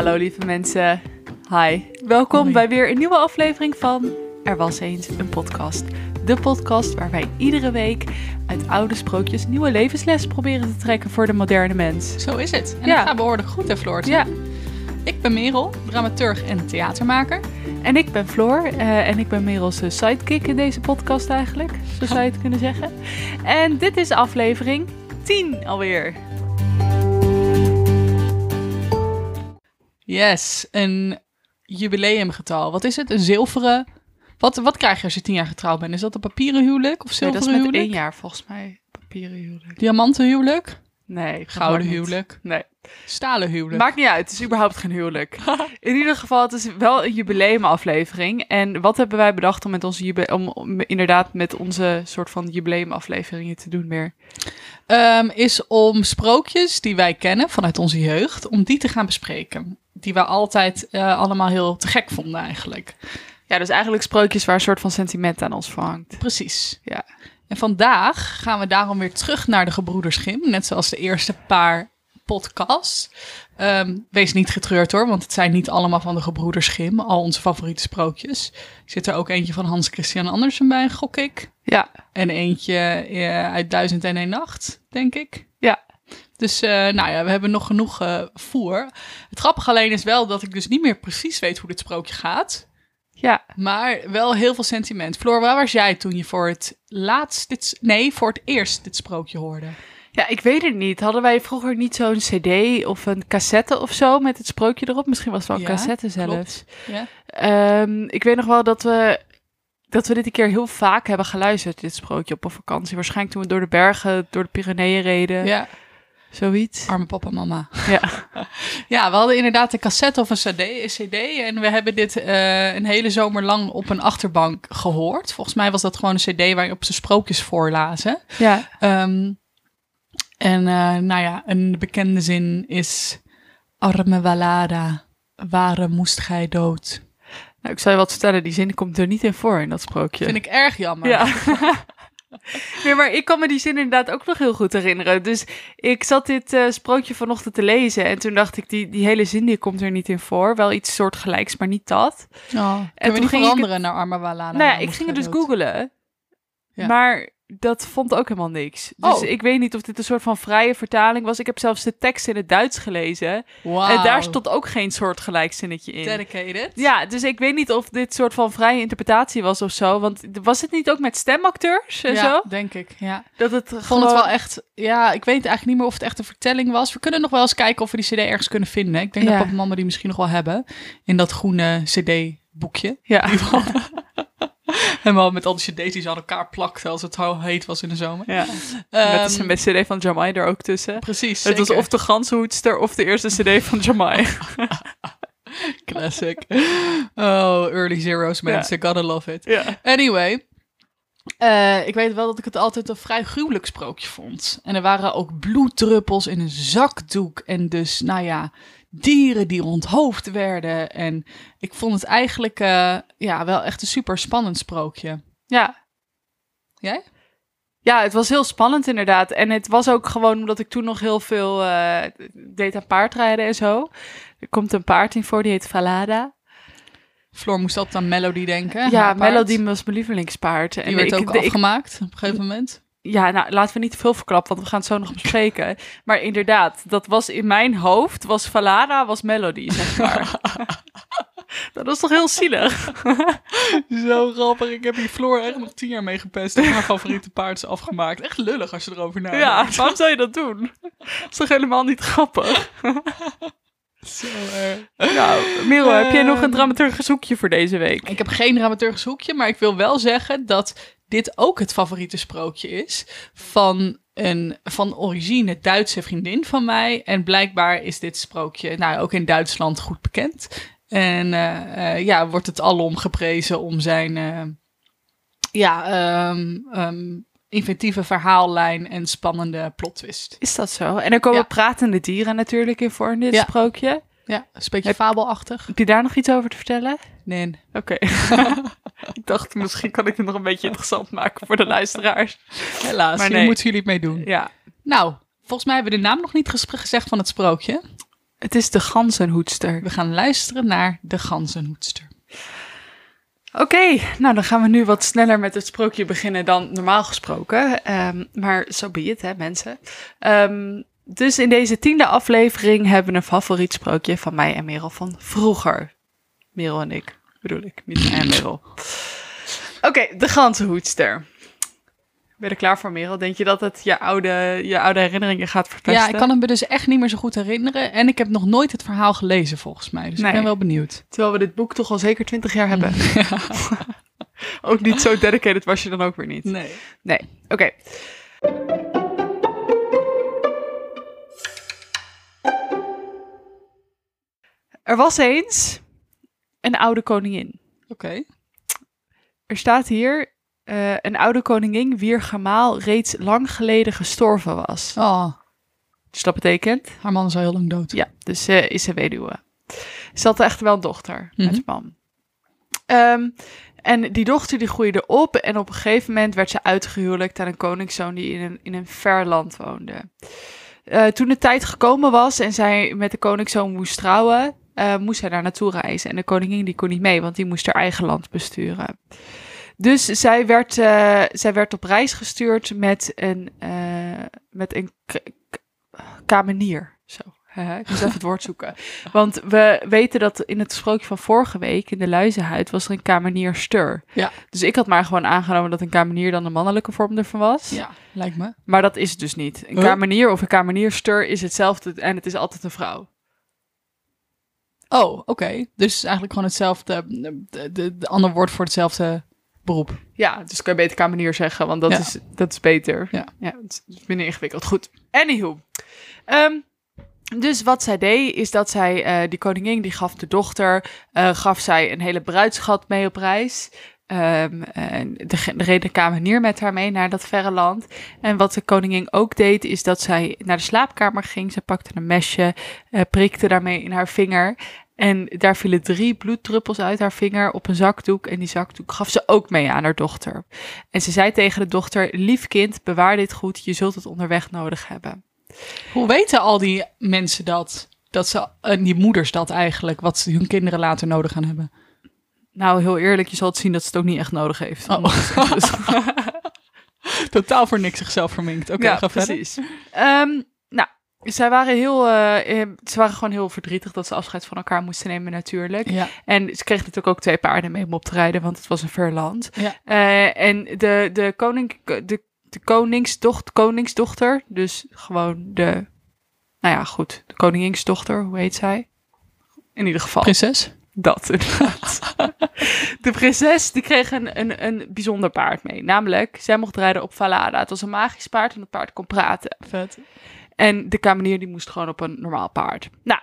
Hallo lieve mensen. Hi. Welkom Hoi. bij weer een nieuwe aflevering van Er was eens een podcast. De podcast waar wij iedere week uit oude sprookjes nieuwe levensles proberen te trekken voor de moderne mens. Zo is het. En Ja. dat gaat behoorlijk goed, hè, Floortje? Ja, Ik ben Merel, dramaturg en theatermaker. en ik ben Floor eh, en ik ben Merel's eh, sidekick in deze podcast eigenlijk, zo zou je het kunnen zeggen. En dit is aflevering 10 alweer. Yes, een jubileumgetal. Wat is het? Een zilveren... Wat, wat krijg je als je tien jaar getrouwd bent? Is dat een papieren huwelijk of Nee, zilveren dat is met huwelijk? één jaar volgens mij papieren huwelijk. Diamanten huwelijk? Nee, Gouden huwelijk? Nee. Stalen huwelijk? Maakt niet uit, het is überhaupt geen huwelijk. In ieder geval, het is wel een jubileumaflevering. En wat hebben wij bedacht om met onze om, om inderdaad met onze soort van jubileumafleveringen te doen weer? Ehm, is om sprookjes die wij kennen vanuit onze jeugd, om die te gaan bespreken. Die we altijd eh, allemaal heel te gek vonden eigenlijk. Ja, dus eigenlijk sprookjes waar een soort van sentiment aan ons verhangt. Precies. Ja. En vandaag gaan we daarom weer terug naar de Gebroeders Grimm, net zoals de eerste paar podcasts. Ehm, wees niet getreurd hoor, want het zijn niet allemaal van de Gebroeders Grimm, al onze favoriete sprookjes. Er zit er ook eentje van Hans Christian Andersen bij, gok ik. Ja, En eentje eh, uit Duizend en een Nacht, denk ik. Dus eh, nou ja, we hebben nog genoeg eh, voer. Het grappige alleen is wel dat ik dus niet meer precies weet hoe dit sprookje gaat. ja. Maar wel heel veel sentiment. Floor, waar was jij toen je voor het laatst dit... Nee, voor het eerst dit sprookje hoorde? Ja, ik weet het niet. Hadden wij vroeger niet zo'n cd of een cassette of zo met het sprookje erop? Misschien was het wel een Ja, cassette zelfs. klopt. Ja? Ehm, ik weet nog wel dat we, dat we dit een keer heel vaak hebben geluisterd, dit sprookje op een vakantie. Waarschijnlijk toen we door de bergen, door de Pyreneeën reden. ja, Zoiets. arme papa en mama. Ja. Ja, we hadden inderdaad een cassette of een cd, een cd en we hebben dit eh, een hele zomer lang op een achterbank gehoord. Volgens mij was dat gewoon een cd waar je op zijn sprookjes voorlazen. ja. Ehm, en eh, nou ja, een bekende zin is... Arme Walada, waarom moest gij dood? Nou, ik zal je wat vertellen, die zin komt er niet in voor in dat sprookje. Vind ik erg jammer. Ja. nee, maar ik kan me die zin inderdaad ook nog heel goed herinneren. Dus ik zat dit eh, sprookje vanochtend te lezen en toen dacht ik, die, die hele zin die komt er niet in voor. Wel iets soortgelijks, maar niet dat. Oh, toen kunnen we die ging ik veranderen naar Arme Walada? nou ja, ik ging het dus googelen. Ja. Maar dat vond ook helemaal niks. Dus Oh. ik weet niet of dit een soort van vrije vertaling was. Ik heb zelfs de tekst in het Duits gelezen. En daar stond ook geen soortgelijk zinnetje in. Dedicated. Ja, dus ik weet niet of dit soort van vrije interpretatie was of zo. Want was het niet ook met stemacteurs en ja, zo? denk ik, ja. Dat het Ik vond het wel echt, ja, ik weet eigenlijk niet meer of het echt een vertelling was. We kunnen nog wel eens kijken of we die cd ergens kunnen vinden. Ik denk Ja. dat papa en mama die misschien nog wel hebben. In dat groene cd-boekje. Ja. Helemaal met al die cd's die ze aan elkaar plakten als het zo heet was in de zomer. ja. Ehm, met CD van Jamai er ook tussen. Precies, Het was of de ganzenhoedster of de eerste CD van Jamai. Classic. Oh, early zeros, mensen. Gotta love it. ja. Anyway, eh, ik weet wel dat ik het altijd een vrij gruwelijk sprookje vond. En er waren ook bloeddruppels in een zakdoek. En dus, nou ja, dieren die onthoofd werden. En ik vond het eigenlijk eh, ja, wel echt een super spannend sprookje. ja. Jij? Ja, het was heel spannend inderdaad. En het was ook gewoon omdat ik toen nog heel veel eh, deed aan paardrijden en zo. Er komt een paard in voor, die heet Valada. Floor moest altijd aan Melody denken. ja. Melody was mijn lievelingspaard. Die en werd ik, ook ik- afgemaakt op een gegeven moment. Ja, nou, laten we niet te veel verklappen, want we gaan het zo nog bespreken. Maar inderdaad, dat was in mijn hoofd, was Valada, was Melody, zeg maar. dat was toch heel zielig? Zo grappig. Ik heb hier Floor echt nog tien jaar mee gepest. En haar favoriete paard is afgemaakt. Echt lullig als je erover nadenkt. Ja, waarom zou je dat doen? Dat is toch helemaal niet grappig? Zo erg. Nou, Merel, heb jij nog een Ehm. dramaturgisch zoekje voor deze week? Ik heb geen dramaturgisch hoekje, maar ik wil wel zeggen dat dit ook het favoriete sprookje is van een van origine Duitse vriendin van mij. En blijkbaar is dit sprookje nou, ook in Duitsland goed bekend. En eh, eh, ja, wordt het alom geprezen om zijn eh, ja, ehm, ehm, inventieve verhaallijn en spannende plot twist. Is dat zo? En er komen Ja. pratende dieren natuurlijk in voor in dit Ja. sprookje. Ja, een beetje Heb- fabelachtig. Heb je daar nog iets over te vertellen? Nee. Oké. ik dacht, misschien kan ik het nog een beetje interessant maken voor de luisteraars. Helaas, Maar hier nee. moeten jullie het mee doen. Ja. Nou, volgens mij hebben we de naam nog niet gezegd van het sprookje. Het is de ganzenhoedster. We gaan luisteren naar de ganzenhoedster. Oké, nou dan gaan we nu wat sneller met het sprookje beginnen dan normaal gesproken. Ehm, maar zo be het, hè mensen. Ehm, dus in deze tiende aflevering hebben we een favoriet sprookje van mij en Merel van vroeger. Merel en ik, bedoel ik, niet en Merel. Oké, de ganzenhoedster. Ben je er klaar voor, Merel? Denk je dat het je oude, je oude herinneringen gaat verpesten? Ja, ik kan hem me dus echt niet meer zo goed herinneren. En ik heb nog nooit het verhaal gelezen, volgens mij. Dus Nee. ik ben wel benieuwd. Terwijl we dit boek toch al zeker twintig jaar hebben. ook niet zo dedicated was je dan ook weer niet. Nee. Nee, oké. Er was eens een oude koningin. Oké. Er staat hier eh, een oude koningin wier gemaal reeds lang geleden gestorven was. Oh, Dus dat betekent, haar man is al heel lang dood. ja, dus ze is een weduwe. Ze had echt wel een dochter met Mhm. een man. Ehm, en die dochter die groeide op en op een gegeven moment werd ze uitgehuwelijkt aan een koningszoon die in een, in een ver land woonde. Eh, toen de tijd gekomen was en zij met de koningszoon moest trouwen, moest zij daar naartoe reizen. En de koningin die kon niet mee, want die moest haar eigen land besturen. Dus zij werd, eh, zij werd op reis gestuurd met een, eh, met een kamenier. Zo, ik moest even het woord zoeken. Want we weten dat in het sprookje van vorige week, in de luizenhuid, was er een kamenierstur. Ja. Dus ik had maar gewoon aangenomen dat een kamenier dan de mannelijke vorm ervan was. Ja, lijkt me. Maar dat is het dus niet. Een kamenier of een kamenierstur is hetzelfde en het is altijd een vrouw. Oh, oké. Dus eigenlijk gewoon hetzelfde, de, de, de ander woord voor hetzelfde beroep. Ja, dus kan je beter kamenier zeggen, want dat, Ja. is, dat is beter. Ja. ja het is minder ingewikkeld. Goed. Anywho. Ehm, dus wat zij deed, is dat zij, eh, die koningin, die gaf de dochter, eh, gaf zij een hele bruidschat mee op reis. En de, de reed de kamenier met haar mee naar dat verre land. En wat de koningin ook deed, is dat zij naar de slaapkamer ging. Ze pakte een mesje, eh, prikte daarmee in haar vinger. En daar vielen drie bloeddruppels uit haar vinger op een zakdoek. En die zakdoek gaf ze ook mee aan haar dochter. En ze zei tegen de dochter: Lief kind, bewaar dit goed. Je zult het onderweg nodig hebben. Hoe weten al die mensen dat? Dat ze, en die moeders dat eigenlijk, wat ze hun kinderen later nodig gaan hebben? Nou, heel eerlijk, je zal het zien dat ze het ook niet echt nodig heeft. Oh. Dus- Totaal voor niks zichzelf verminkt. Oké, ja, ga verder. precies. Ehm, nou, zij waren heel, eh, eh, ze waren gewoon heel verdrietig dat ze afscheid van elkaar moesten nemen, natuurlijk. Ja, En ze kregen natuurlijk ook twee paarden mee om op te rijden, want het was een ver land. Ja. Eh, en de, de, koning, de, de koningsdochter, koningsdochter, dus gewoon de, nou ja, goed, de koninginsdochter, hoe heet zij? In ieder geval. prinses. Dat inderdaad. de prinses die kreeg een, een, een bijzonder paard mee. Namelijk, zij mocht rijden op Valada. Het was een magisch paard en het paard kon praten. Vet. En de kamenier die moest gewoon op een normaal paard. Nou,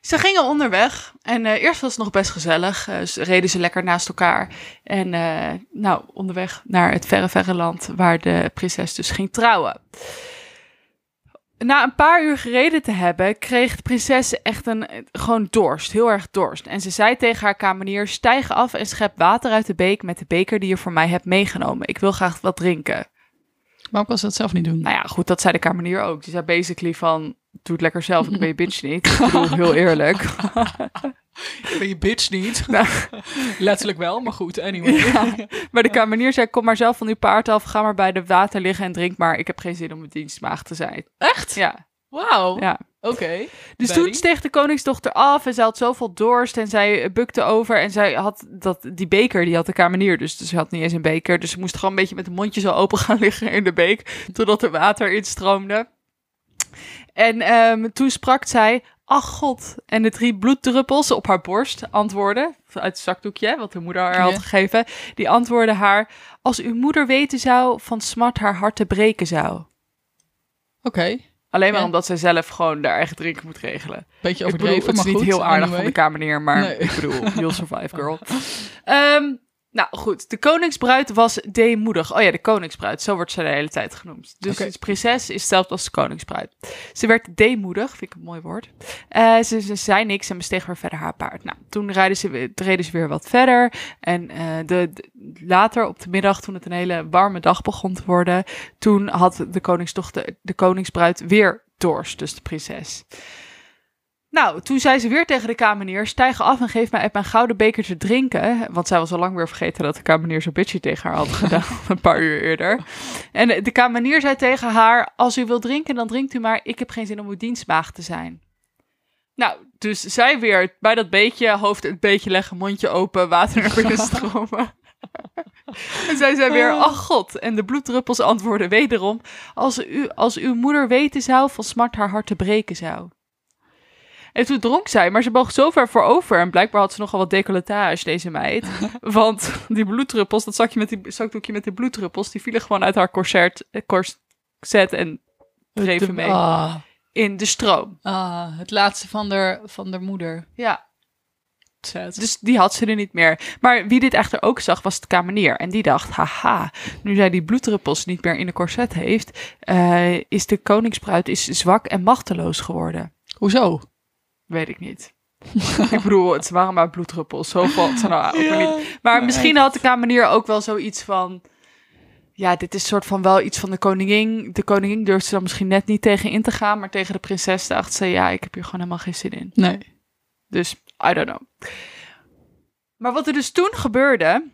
ze gingen onderweg. En eh, eerst was het nog best gezellig. Eh, ze reden ze lekker naast elkaar. En eh, nou, onderweg naar het verre, verre land waar de prinses dus ging trouwen. Na een paar uur gereden te hebben, kreeg de prinses echt een, gewoon dorst, heel erg dorst. En ze zei tegen haar kamenier, stijg af en schep water uit de beek met de beker die je voor mij hebt meegenomen. Ik wil graag wat drinken. Waarom kan ze dat zelf niet doen? Nou ja, goed, dat zei de kamenier ook. Die zei basically van, doe het lekker zelf, dan ben je bitch niet. Ik bedoel, heel eerlijk. ben je bitch niet? Nou. Letterlijk wel, maar goed, anyway. Ja. Maar de kamenier zei, kom maar zelf van uw paard af, ga maar bij de water liggen en drink maar. Ik heb geen zin om een dienstmaagd te zijn. Echt? Ja, Wauw. ja. Oké. Dus toen steeg de koningsdochter af en zij had zoveel dorst en zij eh, bukte over en zij had dat, die beker, die had de kamenier dus, dus ze had niet eens een beker. Dus ze moest gewoon een beetje met een mondje zo open gaan liggen in de beek, totdat er water instroomde. En ehm, toen sprak zij, ach god, en de drie bloeddruppels op haar borst antwoordden, uit het zakdoekje, wat de moeder haar had Ja. gegeven, die antwoordden haar, als uw moeder weten zou, van smart haar hart te breken zou. Oké. Alleen maar Ja. omdat zij zelf gewoon haar eigen drinken moet regelen. Beetje Ik bedoel, overdreven, het is maar niet goed. heel aardig anyway. van de kamenier, maar Nee. ik bedoel, you'll survive, girl. Ehm, nou goed, de koningsbruid was deemoedig. Oh ja, de koningsbruid, zo wordt ze de hele tijd genoemd. Dus de prinses is hetzelfde als de koningsbruid. Ze werd deemoedig, vind ik een mooi woord. Eh, ze, ze zei niks en besteeg weer verder haar paard. Nou, toen rijden ze, reden ze weer wat verder. En eh, de, de- later op de middag, toen het een hele warme dag begon te worden, toen had de koningsdochter, de koningsbruid weer dorst, dus de prinses. Nou, toen zei ze weer tegen de kamenier: stijg af en geef mij uit mijn gouden beker te drinken. Want zij was al lang weer vergeten dat de kamenier zo bitchy tegen haar had gedaan. een paar uur eerder. En de kamenier zei tegen haar: Als u wilt drinken, dan drinkt u maar. Ik heb geen zin om uw dienstmaagd te zijn. Nou, dus zij weer bij dat beetje, hoofd het beetje leggen, mondje open, water naar binnen stromen. en zij zei weer, ach god. En de bloeddruppels antwoorden wederom, als, u, als uw moeder weten zou, van smart haar hart te breken zou. En toen dronk zij, maar ze boog zo ver voor over. En blijkbaar had ze nogal wat decolletage, deze meid. Want die bloeddruppels, dat zakje met die, zakdoekje met die bloeddruppels, die vielen gewoon uit haar corset, eh, corset en dreven mee Ah, in de stroom. ah, het laatste van de, van de moeder. Ja, Zet. dus die had ze er niet meer. Maar wie dit echter ook zag, was de kamenier. En die dacht, haha, nu zij die bloeddruppels niet meer in de corset heeft, eh, is de koningsbruid is zwak en machteloos geworden. Hoezo? Weet ik niet. ik bedoel, het waren maar bloeddruppels. Zo valt ze nou ook weer Ja, niet. Maar nee. misschien had de kamenier ook wel zoiets van... Ja, dit is soort van wel iets van de koningin. De koningin durfde ze dan misschien net niet tegen in te gaan. Maar tegen de prinses dacht ze... Ja, ik heb hier gewoon helemaal geen zin in. Nee. Dus, I don't know. Maar wat er dus toen gebeurde...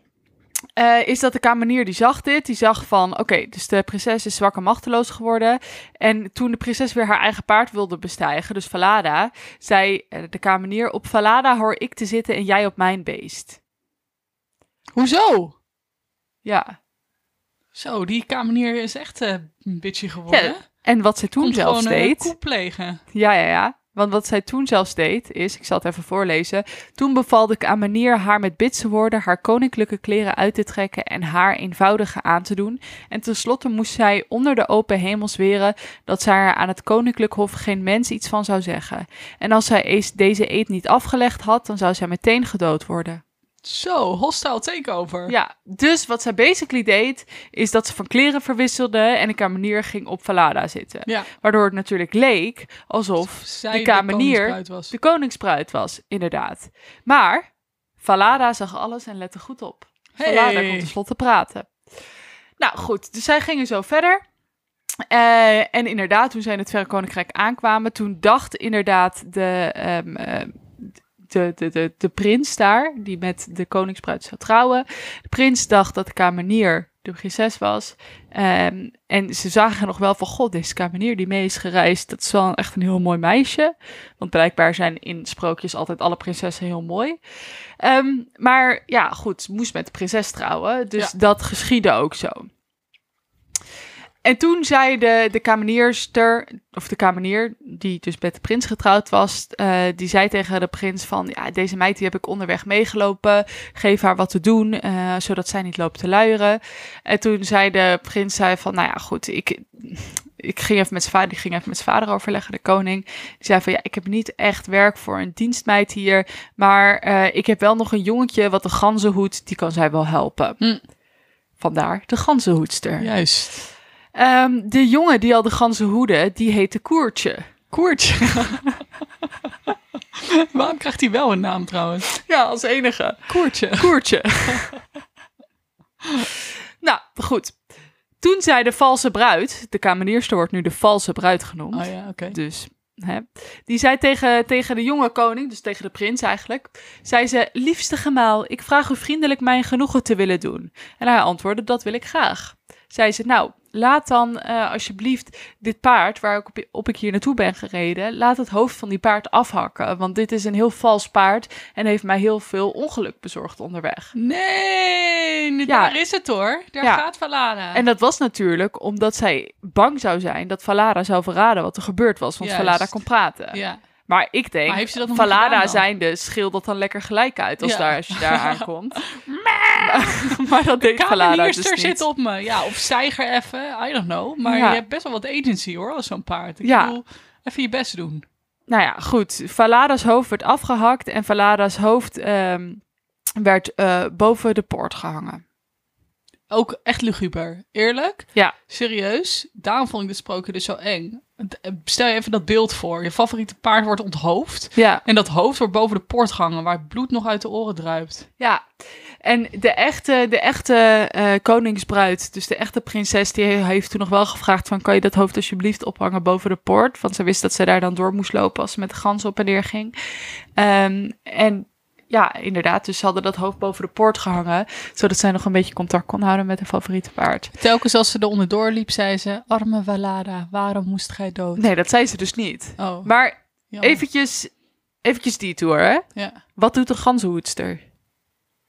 eh, is dat de kamenier die zag dit, die zag van, oké, dus de prinses is zwak en machteloos geworden. En toen de prinses weer haar eigen paard wilde bestijgen, dus Valada, zei eh, de kamenier, op Valada hoor ik te zitten en jij op mijn beest. Hoezo? Ja. Zo, die kamenier is echt eh, een bitchy geworden. Ja, En wat zij toen Komt een deed, plegen. ja, ja, ja. Want wat zij toen zelfs deed, is, ik zal het even voorlezen. Toen beval de kamenier haar met bitse woorden haar koninklijke kleren uit te trekken en haar eenvoudige aan te doen. En tenslotte moest zij onder de open hemel zweren dat zij er aan het koninklijk hof geen mens iets van zou zeggen. En als zij deze eed niet afgelegd had, dan zou zij meteen gedood worden. Zo, hostile takeover. Ja, dus wat zij basically deed, is dat ze van kleren verwisselde en de kamenier ging op Valada zitten. Ja. Waardoor het natuurlijk leek alsof Zij de kamenier was. de koningsbruid was, inderdaad. Maar Valada zag alles en lette goed op. Hey. Valada kon tenslotte praten. Nou goed, dus zij gingen zo verder. Eh, en inderdaad, toen zij in het Verre Koninkrijk aankwamen, toen dacht inderdaad de, ehm, eh, de, de, de, de prins daar, die met de koningsbruid zou trouwen. De prins dacht dat de kamenier de prinses was. Ehm, en ze zagen nog wel van, god, deze kamenier die mee is gereisd, dat is wel echt een heel mooi meisje. Want blijkbaar zijn in sprookjes altijd alle prinsessen heel mooi. Ehm, maar ja, goed, ze moest met de prinses trouwen. Dus Ja. dat geschiedde ook zo. En toen zei de, de kamenierster, of de kamenier, die dus met de prins getrouwd was, eh, die zei tegen de prins van, ja, deze meid die heb ik onderweg meegelopen, geef haar wat te doen, eh, zodat zij niet loopt te luieren. En toen zei de prins zei van, nou ja, goed, ik, ik ging even met zijn vader, die ging even met zijn vader overleggen, de koning. Die zei van, ja, ik heb niet echt werk voor een dienstmeid hier, maar eh, ik heb wel nog een jongetje wat een ganzenhoed, die kan zij wel helpen. Hm. Vandaar de ganzenhoedster. Juist. Ehm, de jongen die al de ganzen hoede, die heette Koertje. Koertje. Waarom krijgt hij wel een naam trouwens? Ja, als enige. Koertje. Koertje. nou, goed. Toen zei de valse bruid, de kamenierster wordt nu de valse bruid genoemd. Oh ja, oké. Dus, hè, die zei tegen, tegen de jonge koning, dus tegen de prins eigenlijk, zei ze, liefste gemaal, ik vraag u vriendelijk mijn genoegen te willen doen. En hij antwoordde, dat wil ik graag. Zei ze, nou, laat dan eh, alsjeblieft dit paard, waar ik op, op ik hier naartoe ben gereden, laat het hoofd van die paard afhakken. Want dit is een heel vals paard en heeft mij heel veel ongeluk bezorgd onderweg. Nee, Ja. daar is het hoor. Daar Ja. gaat Valada. En dat was natuurlijk omdat zij bang zou zijn dat Valada zou verraden wat er gebeurd was. Want Juist. Valada kon praten. ja. Maar ik denk, Maar heeft ze dat Valada zijnde dat dan lekker gelijk uit als, Ja. daar, als je daar aankomt. maar, maar dat deed Valada dus niet. zit op me. Ja, of stijger even. I don't know. Maar Ja. je hebt best wel wat agency hoor, als zo'n paard. Ik Ja. bedoel, even je best doen. Nou ja, goed. Valada's hoofd werd afgehakt en Valada's hoofd ehm, werd eh, boven de poort gehangen. Ook echt luguber. Eerlijk? Ja. Serieus? Daarom vond ik dit sprookje dus zo eng. Stel je even dat beeld voor. Je favoriete paard wordt onthoofd. Ja, En dat hoofd wordt boven de poort gehangen, waar het bloed nog uit de oren druipt. ja. En de echte, de echte eh, koningsbruid, dus de echte prinses, die heeft toen nog wel gevraagd van... kan je dat hoofd alsjeblieft ophangen boven de poort? Want ze wist dat ze daar dan door moest lopen als ze met de gans op en neer ging. Ehm, en ja, inderdaad, dus ze hadden dat hoofd boven de poort gehangen... zodat zij nog een beetje contact kon houden met haar favoriete paard. Telkens als ze er onderdoor liep, zei ze... Arme Valada, waarom moest gij dood? Nee, dat zei ze dus niet. Oh, Maar jammer. eventjes, eventjes die tour, hè? Ja. Wat doet de ganzenhoedster?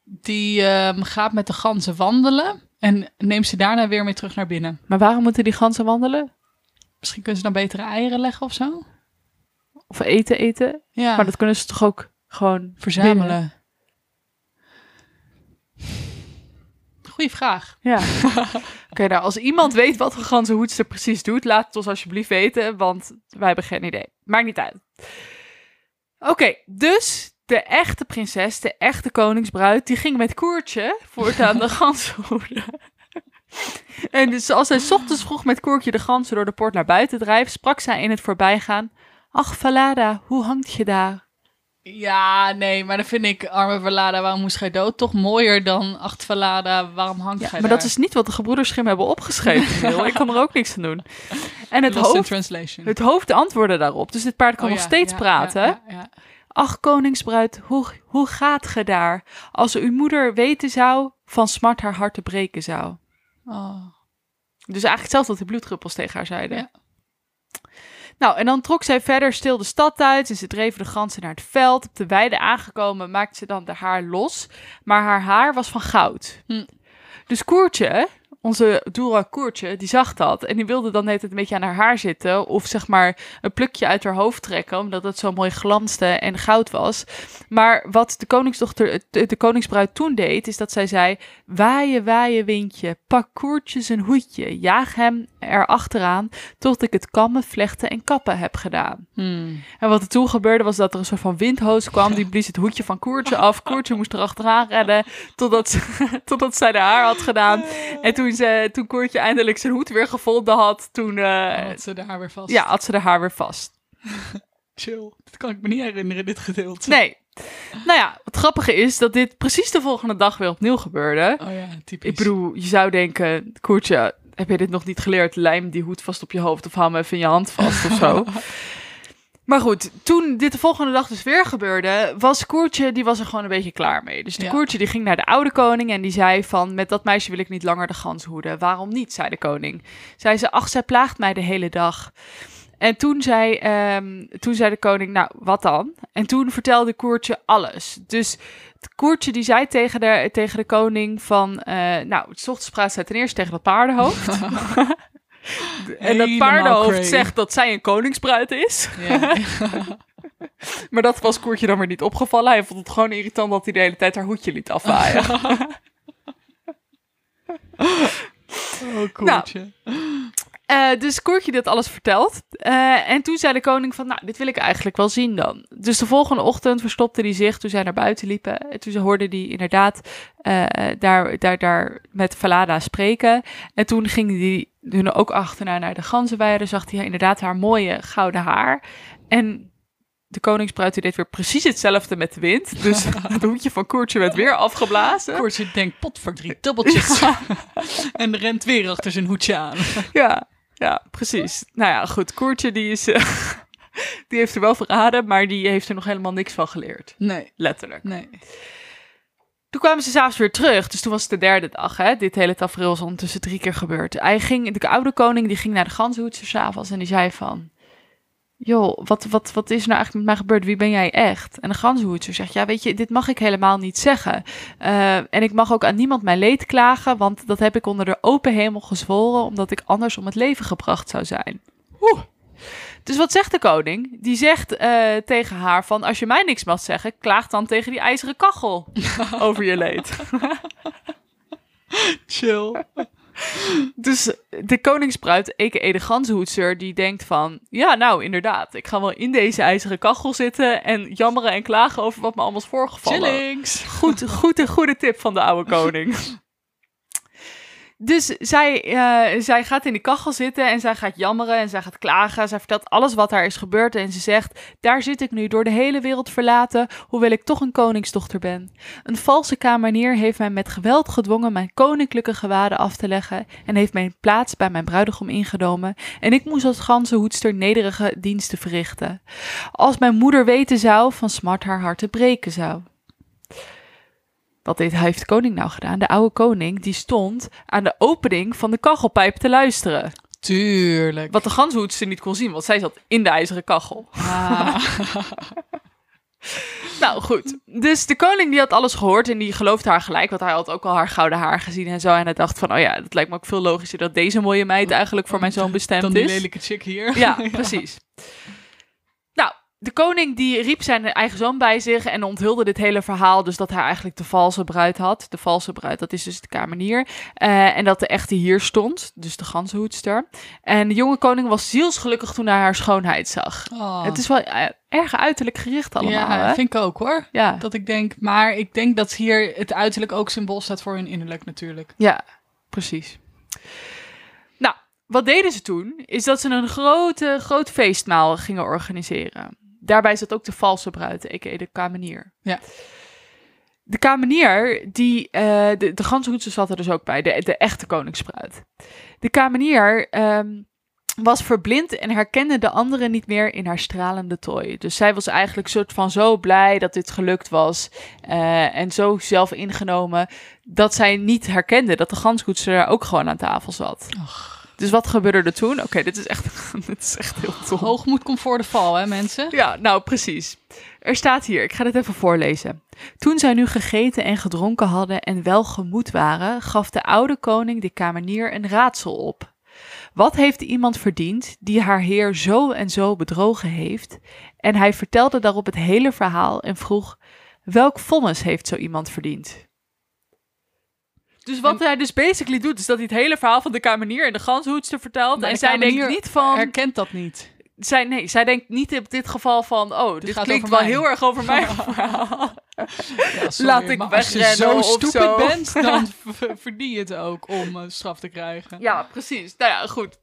Die ehm, gaat met de ganzen wandelen en neemt ze daarna weer mee terug naar binnen. Maar waarom moeten die ganzen wandelen? Misschien kunnen ze dan betere eieren leggen of zo? Of eten, eten? Ja, Maar dat kunnen ze toch ook gewoon verzamelen. Goeie vraag. Ja. Oké, nou, als iemand weet wat een ganzenhoedster precies doet, laat het ons alsjeblieft weten, want wij hebben geen idee. Maakt niet uit. Oké, dus de echte prinses, de echte koningsbruid, die ging met Koertje voortaan de ganzen hoeden. En dus als zij 's ochtends vroeg met Koertje de ganzen door de poort naar buiten drijft, sprak zij in het voorbijgaan, Ach, Valada, hoe hangt je daar? Ja, nee, maar dan vind ik arme Valada, waarom moest gij dood? Toch mooier dan acht Valada, waarom hangt Ja, gij maar daar? dat is niet wat de gebroeders Grimm hebben opgeschreven. Ik kan er ook niks aan doen. En het Lost hoofd, translation. het hoofd antwoordde daarop. Dus dit paard kan Oh, nog ja, steeds ja, praten. ja, ja, ja. Ach, koningsbruid, hoe, hoe gaat ge daar? Als uw moeder weten zou, van smart haar hart te breken zou. Oh. Dus eigenlijk hetzelfde wat de bloeddruppels tegen haar zeiden. Ja. Nou, en dan trok zij verder stil de stad uit en ze dreven de ganzen naar het veld. Op de weide aangekomen maakte ze dan de haar los, maar haar haar was van goud. Hm. Dus Koertje, onze Doera Koertje, die zag dat en die wilde dan net een beetje aan haar haar zitten of zeg maar een plukje uit haar hoofd trekken, omdat het zo mooi glanste en goud was. Maar wat de koningsdochter, de, koningsbruid toen deed, is dat zij zei, waaien, waaien windje, pak Koertje zijn hoedje, jaag hem er achteraan, tot ik het kammen, vlechten en kappen heb gedaan. Hmm. En wat er toen gebeurde was dat er een soort van windhoos kwam. Die blies het hoedje van Koertje af. Koertje moest er achteraan rennen totdat, totdat zij de haar had gedaan. En toen, ze, toen Koertje eindelijk zijn hoed weer gevonden had, toen eh, Had ze daar weer vast. ja, had ze de haar weer vast. chill. Dat kan ik me niet herinneren, dit gedeelte. Nee. Nou ja, het grappige is dat dit precies de volgende dag weer opnieuw gebeurde. Oh ja, typisch. Ik bedoel, je zou denken, Koertje, heb je dit nog niet geleerd? Lijm die hoed vast op je hoofd of hou hem even in je hand vast of zo. Maar goed, toen dit de volgende dag dus weer gebeurde, was Koertje, die was er gewoon een beetje klaar mee. Dus de Ja. Koertje die ging naar de oude koning en die zei van, met dat meisje wil ik niet langer de gans hoeden. Waarom niet, zei de koning. Zei ze, ach, zij plaagt mij de hele dag. En toen zei, ehm, toen zei de koning, nou, wat dan? En toen vertelde Koertje alles. Dus het Koertje die zei tegen de, tegen de koning van, eh, nou, het ochtends praat zij ten eerste tegen dat paardenhoofd. en dat paardenhoofd cray. zegt dat zij een koningsbruid is. Ja. Maar dat was Koertje dan weer niet opgevallen. Hij vond het gewoon irritant dat hij de hele tijd haar hoedje liet afwaaien. Oh, koertje. Eh, dus Koertje dit alles verteld. Eh, en toen zei de koning van, nou, dit wil ik eigenlijk wel zien dan. Dus de volgende ochtend verstopte hij zich toen zij naar buiten liepen. En toen hoorde hij inderdaad eh, daar, daar, daar met Valada spreken. En toen ging hij hun ook achterna naar de ganzenweide. Zag hij inderdaad haar mooie gouden haar. En de koningsbruid die deed weer precies hetzelfde met de wind. Dus het hoedje van Koertje werd weer afgeblazen. Koertje denkt, pot voor drie dubbeltjes. en rent weer achter zijn hoedje aan. Ja, ja, precies. Nou ja, goed. Koertje die is... eh, die heeft er wel verraden, maar die heeft er nog helemaal niks van geleerd. Nee, Letterlijk. nee. Toen kwamen ze s'avonds weer terug. Dus toen was het de derde dag. Hè? Dit hele tafereel is ondertussen drie keer gebeurd. Hij ging, de oude koning die ging naar de ganzenhoedster s'avonds en die zei van... Joh, wat, wat, wat is er nou eigenlijk met mij gebeurd? Wie ben jij echt? En de ganzenhoedster zegt, ja weet je, dit mag ik helemaal niet zeggen. Eh, en ik mag ook aan niemand mijn leed klagen, want dat heb ik onder de open hemel gezworen, omdat ik anders om het leven gebracht zou zijn. Oeh. Dus wat zegt de koning? Die zegt eh, tegen haar van, als je mij niks mag zeggen, klaag dan tegen die ijzeren kachel over je leed. Chill. Dus de koningsbruid, a.k.a. de die denkt van... Ja, nou, inderdaad. Ik ga wel in deze ijzeren kachel zitten... en jammeren en klagen over wat me allemaal is voorgevallen. Chillings. Goed, goed, een goede tip van de oude koning. Dus zij, eh, zij gaat in die kachel zitten en zij gaat jammeren en zij gaat klagen. Zij vertelt alles wat daar is gebeurd en ze zegt: Daar zit ik nu door de hele wereld verlaten, hoewel ik toch een koningsdochter ben. Een valse kamenier heeft mij met geweld gedwongen mijn koninklijke gewaden af te leggen en heeft mijn plaats bij mijn bruidegom ingenomen. En ik moest als ganzenhoedster nederige diensten verrichten. Als mijn moeder weten zou, van smart haar hart te breken zou. Wat dit heeft de koning nou gedaan? De oude koning die stond aan de opening van de kachelpijp te luisteren. Tuurlijk. Wat de ganshoedster niet kon zien, want zij zat in de ijzeren kachel. Ah. Nou goed, dus de koning die had alles gehoord en die geloofde haar gelijk, want hij had ook al haar gouden haar gezien en zo. En hij dacht van, oh ja, het lijkt me ook veel logischer dat deze mooie meid eigenlijk voor mijn zoon bestemd Dan die is. lelijke chick hier. Ja, precies. De koning die riep zijn eigen zoon bij zich en onthulde dit hele verhaal. Dus dat hij eigenlijk de valse bruid had. De valse bruid, dat is dus de kamenier. Eh, en dat de echte hier stond, dus de ganzenhoedster. En de jonge koning was zielsgelukkig toen hij haar schoonheid zag. Oh. Het is wel eh, erg uiterlijk gericht allemaal, ja, hè? vind ik ook hoor. Ja. Dat ik denk, maar ik denk dat hier het uiterlijk ook symbool staat voor hun innerlijk natuurlijk. Ja, precies. Nou, wat deden ze toen? Is dat ze een grote, groot feestmaal gingen organiseren. Daarbij zat ook de valse bruid, a.k.a. de kamenier. Ja. De kamenier, die, eh, de, de zat er dus ook bij, de, de echte koningsbruid. De kamenier ehm, was verblind en herkende de anderen niet meer in haar stralende tooi. Dus zij was eigenlijk soort van zo blij dat dit gelukt was. eh, en zo zelf ingenomen dat zij niet herkende dat de ganshoedster daar ook gewoon aan tafel zat. Dus wat gebeurde er toen? Oké, dit is echt, dit is echt heel dom. Hoogmoed komt voor de val, hè mensen? Ja, nou precies. Er staat hier, ik ga dit even voorlezen. Toen zij nu gegeten en gedronken hadden en wel gemoed waren, gaf de oude koning de kamenier een raadsel op. Wat heeft iemand verdiend die haar heer zo en zo bedrogen heeft? En hij vertelde daarop het hele verhaal en vroeg: welk vonnis heeft zo iemand verdiend? Dus wat hij dus basically doet, is dat hij het hele verhaal van de kamenier en de ganshoedster vertelt. En de zij denkt niet van Herkent dat niet. zij, nee, zij denkt niet in dit geval van, oh, dit gaat klinkt wel mij. heel erg over mijn verhaal. Ja, sorry, Laat ik maar als je wegrennen zo of stupid zo. bent, dan verdien je het ook om eh, straf te krijgen. Ja, precies. Nou ja, goed.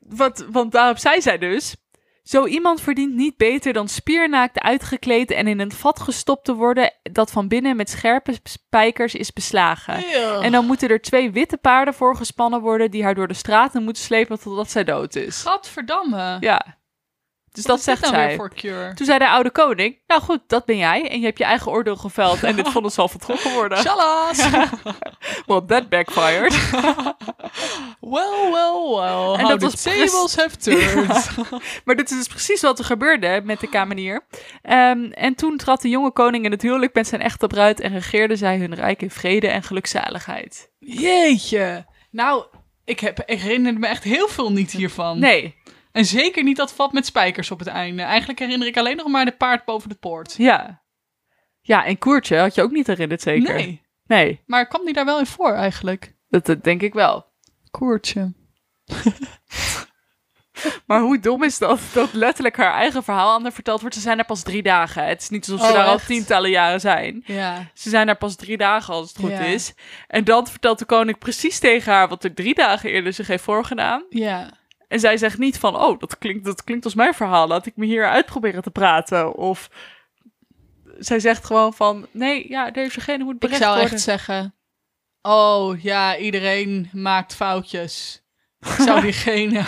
Wat, want daarop zei zij dus, zo iemand verdient niet beter dan spiernaakt uitgekleed en in een vat gestopt te worden dat van binnen met scherpe spijkers is beslagen. En dan moeten er twee witte paarden voor gespannen worden die haar door de straten moeten slepen totdat zij dood is. Gadverdamme. Ja. Dus Wat dat zegt nou zij. voor cure? Toen zei de oude koning, nou goed, dat ben jij. En je hebt je eigen oordeel geveld en dit vonnis zal vertrokken worden. Shalas! Well, that backfired. well, well, well. En How dat the was tables have turned. maar dit is dus precies wat er gebeurde met de kamenier. Ehm, en toen trad de jonge koning in het huwelijk met zijn echte bruid... en regeerden zij hun rijk in vrede en gelukzaligheid. Jeetje. Nou, ik, heb, ik herinner me echt heel veel niet hiervan. Nee, En zeker niet dat vat met spijkers op het einde. Eigenlijk herinner ik alleen nog maar de paard boven de poort. ja. Ja, en Koertje had je ook niet herinnerd, zeker? Nee. Nee, Maar kwam die daar wel in voor eigenlijk? dat, dat denk ik wel. Koertje. Maar hoe dom is dat? Dat letterlijk haar eigen verhaal aan haar verteld wordt. Ze zijn er pas drie dagen. Het is niet alsof ze Oh, daar al tientallen jaren zijn. Ja. Ze zijn er pas drie dagen als het goed Ja. is. En dan vertelt de koning precies tegen haar wat er drie dagen eerder zich heeft voorgedaan. Ja. En zij zegt niet van, oh, dat klinkt, dat klinkt als mijn verhaal. Laat ik me hier uitproberen te praten. Of zij zegt gewoon van, nee, ja, dezegene moet Ik berecht zou worden. echt zeggen... Oh, ja, iedereen maakt foutjes. Ik zou diegene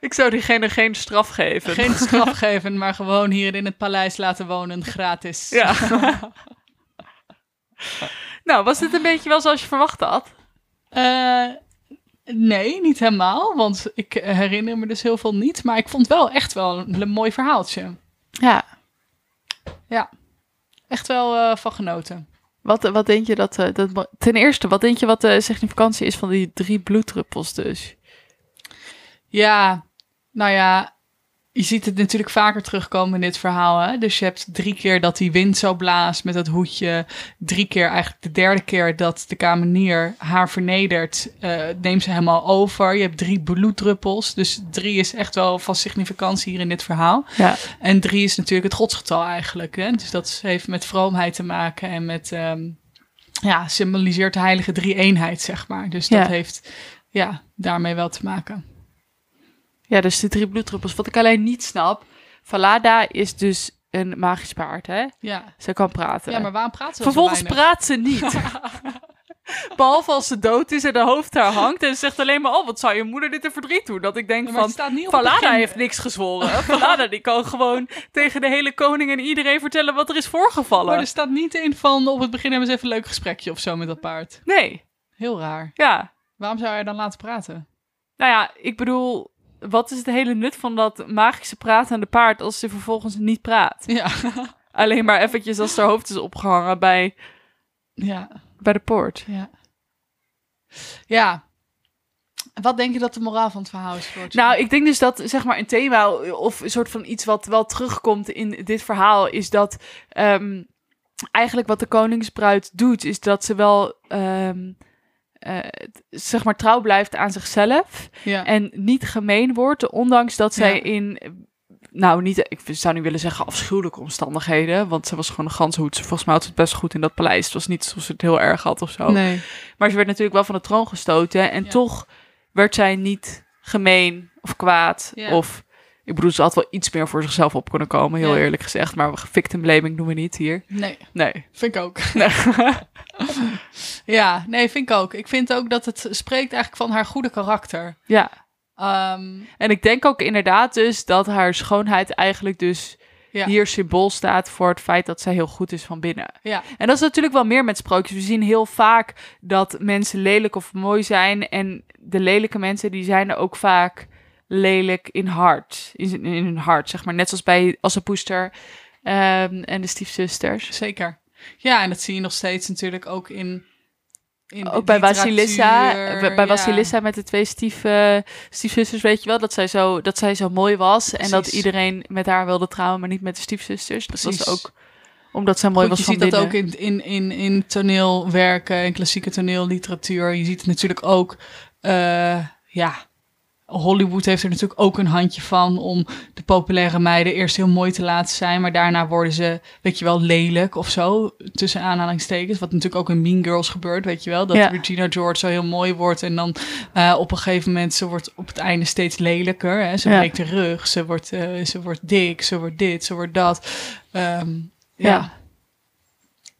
Ik zou diegene geen straf geven. geen straf geven, maar gewoon hier in het paleis laten wonen, gratis. Ja. nou, was dit een beetje wel zoals je verwacht had? Eh, nee, niet helemaal, want ik herinner me dus heel veel niet. Maar ik vond wel echt wel een, een mooi verhaaltje. Ja. Ja, echt wel eh, van genoten. Wat, wat denk je dat, eh, dat... Ten eerste, wat denk je wat de significantie is van die drie bloeddruppels dus? Ja, nou ja, je ziet het natuurlijk vaker terugkomen in dit verhaal. Hè? Dus je hebt drie keer dat die wind zo blaast met dat hoedje. Drie keer, eigenlijk de derde keer dat de kamenier haar vernedert, eh, neemt ze helemaal over. Je hebt drie bloeddruppels. Dus drie is echt wel van significantie hier in dit verhaal. Ja. En drie is natuurlijk het godsgetal eigenlijk. Hè? Dus dat heeft met vroomheid te maken en met, ehm, ja, symboliseert de heilige drie-eenheid, zeg maar. Dus dat Ja. heeft ja, daarmee wel te maken. Ja, dus de drie bloeddruppels. Wat ik alleen niet snap. Valada is dus een magisch paard, hè? Ja, Ze kan praten. ja maar waarom praten ze Vervolgens zo praat ze niet. Behalve als ze dood is en haar hoofd daar hangt. En ze zegt alleen maar, oh, wat zou je moeder dit een verdriet doen? Dat ik denk Ja, van, begin. heeft niks gezworen. Valada die kan gewoon tegen de hele koning en iedereen vertellen wat er is voorgevallen. Maar er staat niet in van op het begin hebben ze even een leuk gesprekje of zo met dat paard. Nee, Heel raar. ja. Waarom zou je dan laten praten? Nou ja, ik bedoel, wat is het hele nut van dat magische pratende paard als ze vervolgens niet praat? Ja. Alleen maar eventjes als haar hoofd is opgehangen bij, ja. bij de poort. Ja. Ja. Wat denk je dat de moraal van het verhaal is? Nou, ik denk dus dat zeg maar een thema of een soort van iets wat wel terugkomt in dit verhaal is dat ehm, eigenlijk wat de koningsbruid doet is dat ze wel ehm, eh, zeg maar trouw blijft aan zichzelf ja. en niet gemeen wordt, ondanks dat zij Ja. in nou niet, ik zou niet willen zeggen afschuwelijke omstandigheden, want ze was gewoon een ganzenhoed. Ze volgens mij had ze het best goed in dat paleis. Het was niet alsof ze het heel erg had of zo. nee. Maar ze werd natuurlijk wel van de troon gestoten. En Ja. toch werd zij niet gemeen of kwaad. Ja. Of, ik bedoel, ze had wel iets meer voor zichzelf op kunnen komen, heel Ja. eerlijk gezegd. Maar victim blaming doen we niet hier. Nee, Nee. vind ik ook. Nee. Ja, nee, vind ik ook. Ik vind ook dat het spreekt eigenlijk van haar goede karakter. ja. Ehm, En ik denk ook inderdaad dus dat haar schoonheid eigenlijk dus ja. hier symbool staat voor het feit dat zij heel goed is van binnen. Ja, En dat is natuurlijk wel meer met sprookjes. We zien heel vaak dat mensen lelijk of mooi zijn. En de lelijke mensen, die zijn er ook vaak lelijk in hart. In, in hun hart, zeg maar. Net zoals bij Assepoester ehm en de stiefzusters. zeker. Ja, en dat zie je nog steeds natuurlijk ook in. in Ook bij Vasilissa, literatuur. bij- Ja. Met de twee stief, eh, stiefzusters, weet je wel, dat zij zo, dat zij zo mooi was. En dat iedereen met haar wilde trouwen, maar niet met de stiefzusters. Dat was ook omdat zij mooi Goed, was je van ziet dat binnen. ook in, in, in, in toneelwerken, in klassieke toneelliteratuur. Je ziet het natuurlijk ook, eh, ja, Hollywood heeft er natuurlijk ook een handje van om de populaire meiden eerst heel mooi te laten zijn, maar daarna worden ze, weet je wel, lelijk of zo, tussen aanhalingstekens. Wat natuurlijk ook in Mean Girls gebeurt, weet je wel, dat Ja. Regina George zo heel mooi wordt en dan eh, op een gegeven moment, ze wordt op het einde steeds lelijker. Hè? Ze Ja. breekt de rug, ze wordt, eh, ze wordt dik, ze wordt dit, ze wordt dat. Ehm, ja. Ja.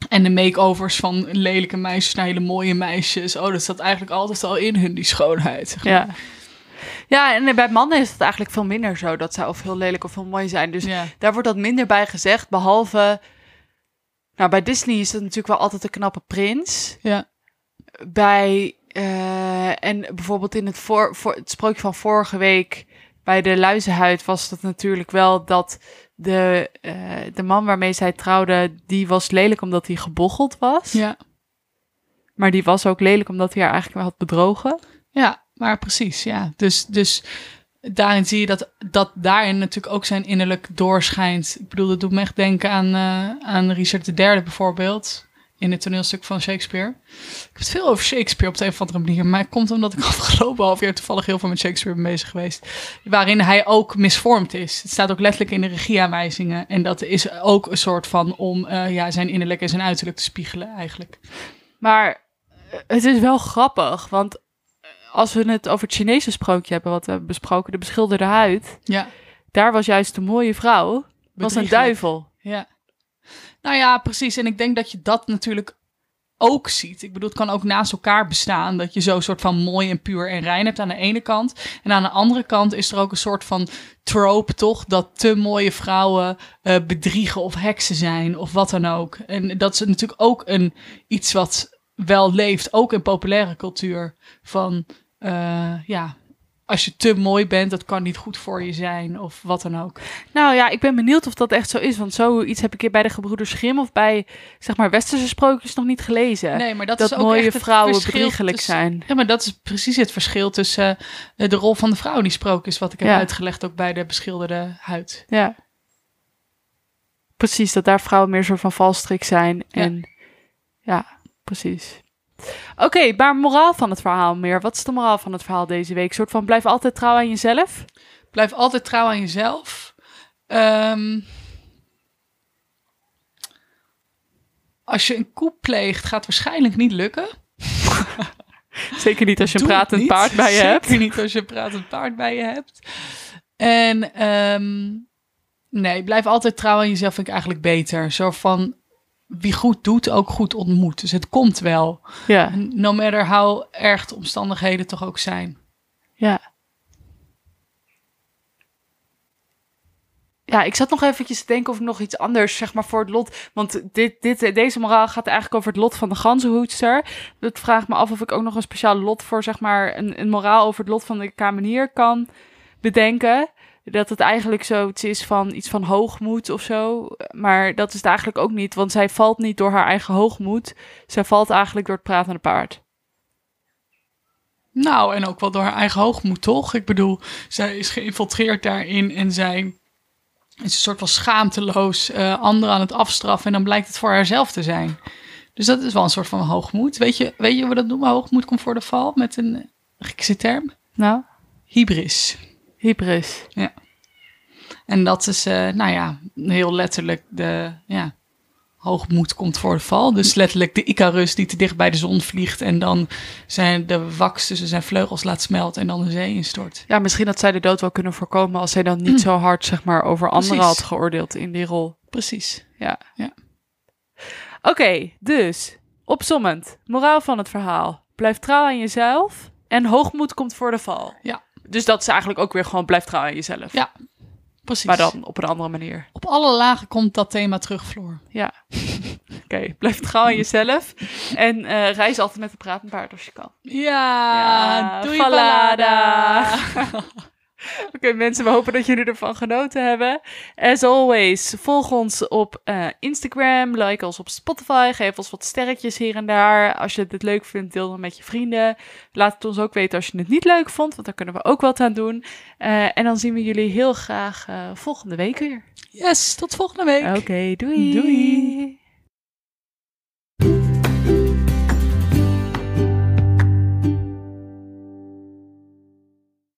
En de makeovers van lelijke meisjes naar hele mooie meisjes. Oh, dat zat eigenlijk altijd al in hun, die schoonheid. Zeg maar. Ja. Ja, en bij mannen is het eigenlijk veel minder zo dat zij of heel lelijk of heel mooi zijn. Dus ja. daar wordt dat minder bij gezegd, behalve... Nou, bij Disney is het natuurlijk wel altijd een knappe prins. Ja. Bij... eh, en bijvoorbeeld in het, voor, voor, het sprookje van vorige week... bij de luizenhuid was het natuurlijk wel dat... De, eh, de man waarmee zij trouwde, die was lelijk omdat hij gebocheld was. Ja. Maar die was ook lelijk omdat hij haar eigenlijk had bedrogen. ja, maar precies. Ja. Dus, dus daarin zie je dat, dat daarin natuurlijk ook zijn innerlijk doorschijnt. Ik bedoel, dat doet me echt denken aan, eh, aan Richard III bijvoorbeeld. In het toneelstuk van Shakespeare. Ik heb het veel over Shakespeare op de een of andere manier. Maar het komt omdat ik afgelopen half jaar toevallig heel veel met Shakespeare ben bezig geweest. Waarin hij ook misvormd is. Het staat ook letterlijk in de regieaanwijzingen. En dat is ook een soort van om eh, ja, zijn innerlijk en zijn uiterlijk te spiegelen eigenlijk. Maar eh, het is wel grappig, want als we het over het Chinese sprookje hebben, wat we hebben besproken, de beschilderde huid, Ja, daar was juist de mooie vrouw, was een duivel. Ja. Nou ja, precies. En ik denk dat je dat natuurlijk ook ziet. Ik bedoel, het kan ook naast elkaar bestaan. Dat je zo'n soort van mooi en puur en rein hebt aan de ene kant. En aan de andere kant is er ook een soort van trope, toch? Dat te mooie vrouwen eh, bedriegen of heksen zijn of wat dan ook. En dat is natuurlijk ook een, iets wat wel leeft, ook in populaire cultuur. Van, eh, ja, als je te mooi bent, dat kan niet goed voor je zijn of wat dan ook. Nou ja, ik ben benieuwd of dat echt zo is, want zoiets heb ik hier bij de gebroeders Grimm of bij, zeg maar, westerse sprookjes nog niet gelezen. Nee, maar dat, dat is ook mooie echt vrouwen bedriegelijk zijn. Ja, maar dat is precies het verschil tussen eh, de rol van de vrouw in die sprookjes, wat ik heb Ja. uitgelegd ook bij de beschilderde huid. Ja. Precies, dat daar vrouwen meer soort van valstrik zijn. Ja. En ja, precies. Oké, maar moraal van het verhaal meer. Wat is de moraal van het verhaal deze week? Een soort van blijf altijd trouw aan jezelf? Blijf altijd trouw aan jezelf. Ehm, als je een koep pleegt, gaat waarschijnlijk niet lukken. Zeker niet als je een pratend niet. paard bij je Zeker hebt. niet als je een pratend paard bij je hebt. En ehm, nee, blijf altijd trouw aan jezelf vind ik eigenlijk beter. Zo van, wie goed doet, ook goed ontmoet. Dus het komt wel. Ja, No matter how erg de omstandigheden toch ook zijn. ja. Ja, ik zat nog eventjes te denken of ik nog iets anders, zeg maar, voor het lot. Want dit, dit, deze moraal gaat eigenlijk over het lot van de ganzenhoedster. Dat vraagt me af of ik ook nog een speciaal lot voor, zeg maar, een, een moraal over het lot van de kamenier kan bedenken. Dat het eigenlijk zoiets is van iets van hoogmoed of zo. Maar dat is het eigenlijk ook niet, want zij valt niet door haar eigen hoogmoed. Zij valt eigenlijk door het pratende paard. Nou, en ook wel door haar eigen hoogmoed, toch? Ik bedoel, zij is geïnfiltreerd daarin en zij is een soort van schaamteloos eh anderen aan het afstraffen. En dan blijkt het voor haarzelf te zijn. Dus dat is wel een soort van hoogmoed. Weet je, weet je hoe we dat noemen? Hoogmoed komt voor de val met een Griekse term? Nou, Hybris. Hybris. En dat is, eh, nou ja, heel letterlijk de, ja, hoogmoed komt voor de val. Dus letterlijk de Icarus die te dicht bij de zon vliegt en dan zijn de wax tussen zijn vleugels laat smelten en dan de zee instort. Ja, misschien had zij de dood wel kunnen voorkomen als zij dan niet zo hard, zeg maar, over anderen had geoordeeld in die rol. Precies. Ja. Ja. Oké, dus opzommend. Moraal van het verhaal. Blijf trouw aan jezelf en hoogmoed komt voor de val. Ja. Dus dat is eigenlijk ook weer gewoon blijf trouw aan jezelf. Ja. Precies. Maar dan op een andere manier. Op alle lagen komt dat thema terug, Floor. Ja. Oké, blijf trouw aan jezelf. En eh, reis altijd met een pratend paard als je kan. Ja, Ja, doei. Oké mensen, we hopen dat jullie ervan genoten hebben. As always, volg ons op eh, Instagram, like ons op Spotify, geef ons wat sterretjes hier en daar. Als je het leuk vindt, deel dan met je vrienden. Laat het ons ook weten als je het niet leuk vond, want daar kunnen we ook wat aan doen. Eh, en dan zien we jullie heel graag eh, volgende week weer. Yes, tot volgende week. Oké, doei. Doei.